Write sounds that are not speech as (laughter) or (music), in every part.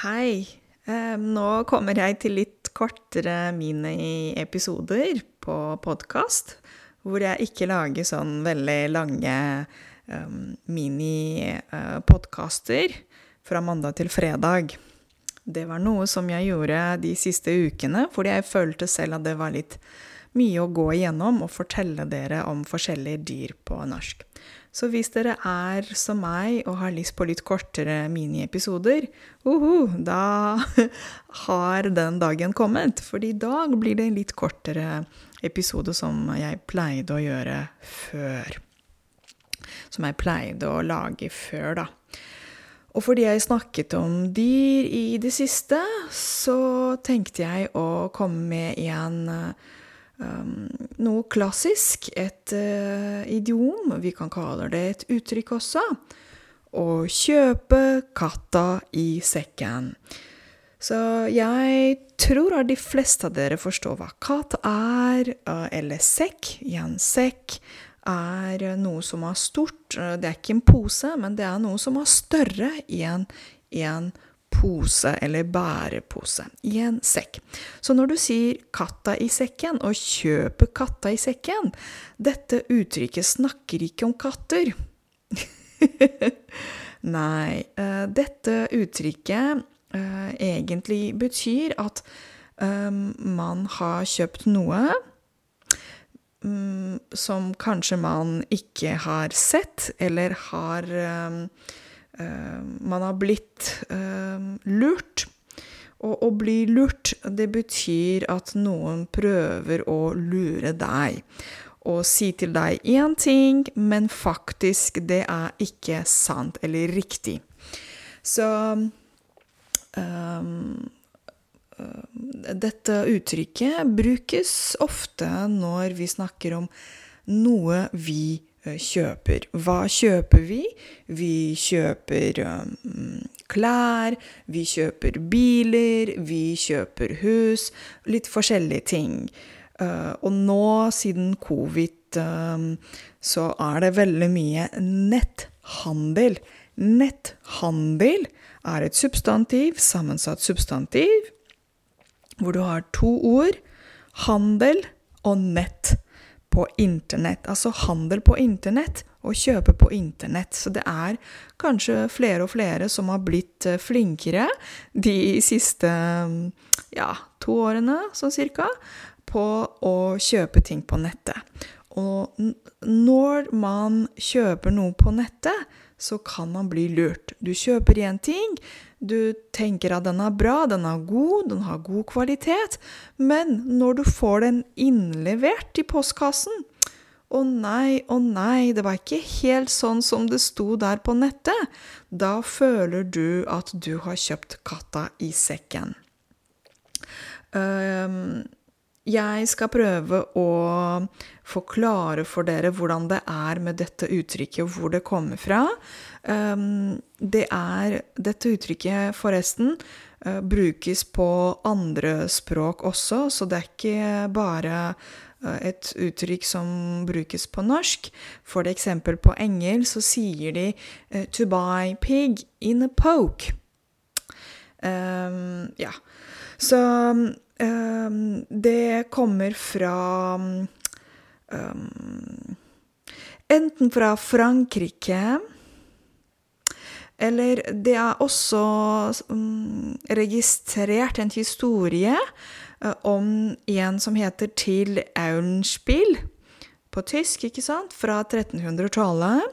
Hei. Eh, Nå kommer jeg til litt kortere mini-episoder på podkast, hvor jeg ikke lager sånn veldig lange mini-podkaster fra mandag til fredag. Det var noe som jeg gjorde de siste ukene, fordi jeg følte selv at det var litt mye å gå igjennom og fortelle dere om forskjellige dyr på norsk. Så hvis dere er som meg og har lyst på litt kortere miniepisoder, uhu, da (laughs) har den dagen kommet. For i dag blir det en litt kortere episode som jeg pleide å gjøre før. Som jeg pleide å lage før, da. Og fordi jeg snakket om dyr i det siste, så tenkte jeg å komme med en um, noe klassisk, et uh, idiom. Vi kan kalle det et uttrykk også. Å kjøpe katta i sekken. Så jeg tror at de fleste av dere forstår hva katt er, uh, eller sekk. I en sekk er noe som er stort. Det er ikke en pose, men det er noe som er større i en, i en eller bærepose. I en sekk. Så når du sier 'katta i sekken' og 'kjøper katta i sekken', dette uttrykket snakker ikke om katter. (laughs) Nei, uh, dette uttrykket uh, egentlig betyr at um, man har kjøpt noe um, som kanskje man ikke har sett, eller har Man har blitt lurt. Og å bli lurt, det betyr at noen prøver å lure deg. Og si til deg én ting, men faktisk det er ikke sant eller riktig. Så um, dette uttrykket brukes ofte når vi snakker om noe vi kjøper. Hva kjøper vi? Vi kjøper um, klær, vi kjøper biler, vi kjøper hus. Litt forskjellige ting. Uh, og nå, siden covid, så er det veldig mye netthandel. Netthandel er et substantiv, sammensatt substantiv hvor du har to ord handel og nett på internett. Altså handel på internett og kjøpe på internett. Så det er kanskje flere og flere som har blitt flinkere de siste ja, to årene, sånn cirka, på å kjøpe ting på nettet. Og når man kjøper noe på nettet, så kan man bli lurt. Du kjøper én ting, du tenker at den er bra, den er god, den har god kvalitet, men når du får den innlevert i postkassen å nei, å nei, det var ikke helt sånn som det sto der på nettet. Da føler du at du har kjøpt katta i sekken. Um, jeg skal prøve å forklare for dere hvordan det er med dette uttrykket, og hvor det kommer fra. Um, det er Dette uttrykket, forresten, uh, brukes på andre språk også, så det er ikke bare uh, et uttrykk som brukes på norsk. For eksempel på engelsk så sier de uh, 'to buy pig in a poke'. Um, ja. Så det kommer fra um, Enten fra Frankrike Eller det er også um, registrert en historie uh, om en som heter Til Auenspiel, på tysk, ikke sant, fra 1300-tallet,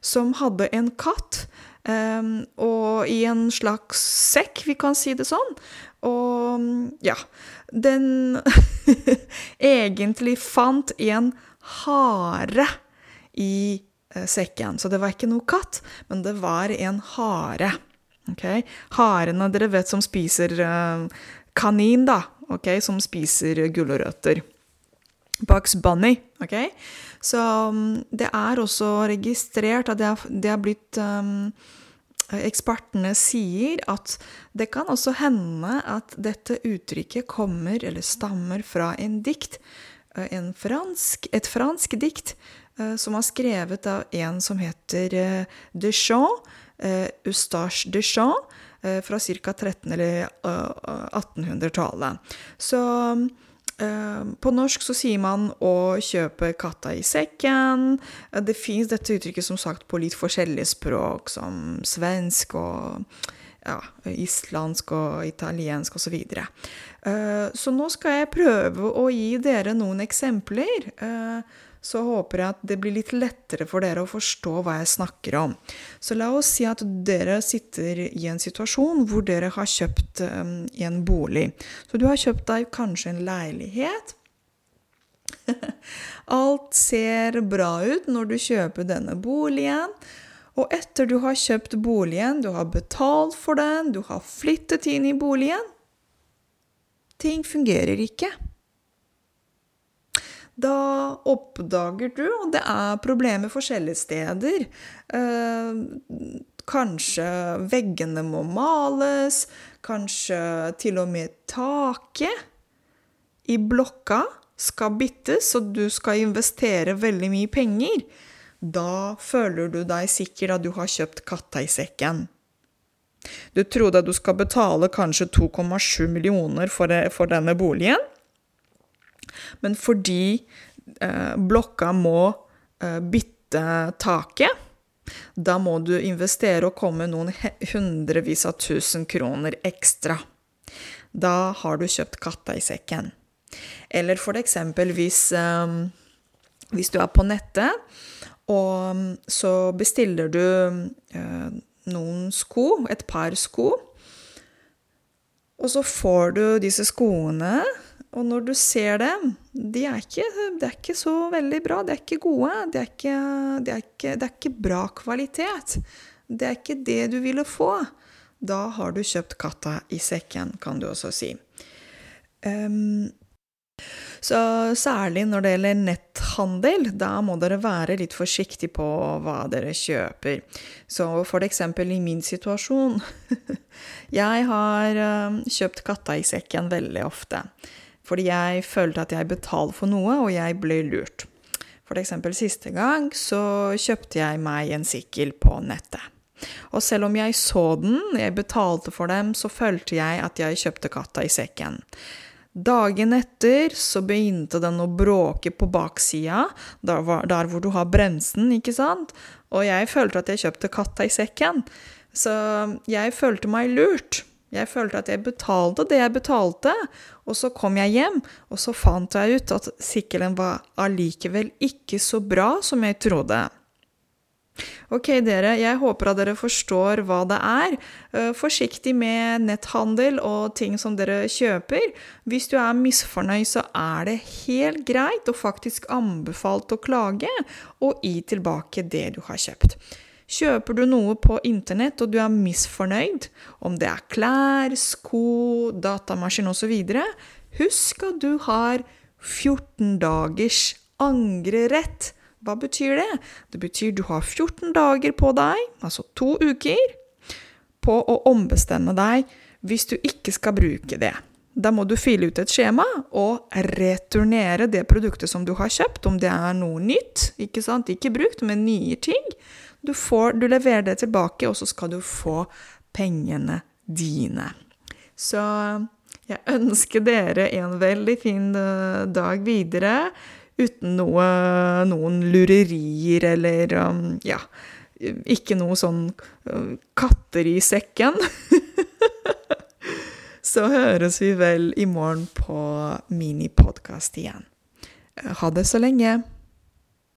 som hadde en katt. Um, og i en slags sekk, vi kan si det sånn. Og ja Den (laughs) egentlig fant en hare i sekken. Så det var ikke noe katt, men det var en hare. Okay? Harene dere vet som spiser uh, kanin, da. Okay? Som spiser gulrøtter. Bugs Bunny. Okay? Så um, det er også registrert at det har, blitt um, Ekspertene sier at det kan også hende at dette uttrykket kommer eller stammer fra en dikt, en fransk, et fransk dikt som er skrevet av en som heter Deschamps, Eustache Deschamps, fra ca. 1300- eller 1800-tallet. Så på norsk så sier man 'å kjøpe katta i sekken'. Det fins dette uttrykket som sagt på litt forskjellige språk, som svensk og ja, islandsk og italiensk osv. Så, videre. så nå skal jeg prøve å gi dere noen eksempler så håper jeg at det blir litt lettere for dere å forstå hva jeg snakker om. Så la oss si at dere sitter i en situasjon hvor dere har kjøpt um, en bolig. Så du har kjøpt deg kanskje en leilighet. (laughs) Alt ser bra ut når du kjøper denne boligen. Og etter du har kjøpt boligen, du har betalt for den, du har flyttet inn i boligen Ting fungerer ikke da oppdager du, og det er problemer forskjellige steder eh, Kanskje veggene må males, kanskje til og med taket i blokka skal byttes, og du skal investere veldig mye penger. Da føler du deg sikker at du har kjøpt katta i sekken. Du trodde at du skal betale kanskje 2,7 millioner for, for denne boligen. Men fordi eh, blokka må eh, bytte taket, da må du investere og komme noen hundrevis av tusen kroner ekstra. Da har du kjøpt katta i sekken. Eller for eksempel hvis, eh, hvis du er på nettet, og mm, så bestiller du eh, noen sko, et par sko, og så får du disse skoene og når du ser dem, de er ikke, de er ikke så veldig bra. De er ikke gode. Det er de er det er ikke bra kvalitet. Det er ikke det du ville få. Da har du kjøpt katta i sekken, kan du også si. Um, så særlig når det gjelder netthandel, da må dere være litt forsiktige på hva dere kjøper. Så for eksempel i min situasjon (laughs) Jeg har um, kjøpt katta i sekken veldig ofte. Fordi jeg følte at jeg betalte for noe, og jeg ble lurt. For eksempel siste gang så kjøpte jeg meg en sykkel på nettet. Og selv om jeg så den, jeg betalte for dem, så følte jeg at jeg kjøpte katta i sekken. Dagen etter så begynte den å bråke på baksida, der, der hvor du har bremsen, ikke sant? Og jeg følte at jeg kjøpte katta i sekken. Så jeg følte meg lurt. Jeg følte at jeg betalte det jeg betalte, og så kom jeg hjem, og så fant jeg ut at sykkelen var allikevel ikke så bra som jeg trodde. Ok, dere, jeg håper at dere forstår hva det er. Uh, forsiktig med netthandel og ting som dere kjøper. Hvis du er misfornøyd, så er det helt greit og faktisk anbefalt å klage og gi tilbake det du har kjøpt. Kjøper du noe på internett og du er misfornøyd, om det er klær, sko, datamaskin osv., husk at du har 14 dagers angrerett. Hva betyr det? Det betyr du har 14 dager på deg, altså to uker, på å ombestemme deg hvis du ikke skal bruke det. Da må du fylle ut et skjema og returnere det produktet som du har kjøpt, om det er noe nytt, ikke sant, ikke brukt, men nye ting. Du, får, du leverer det tilbake, og så skal du få pengene dine. Så jeg ønsker dere en veldig fin eh, dag videre uten noe, noen lurerier eller um, ja, ikke noe sånn uh, katter i sekken. (laughs) Så høres vi vel i morgen på minipodkast igjen. Ha det så lenge.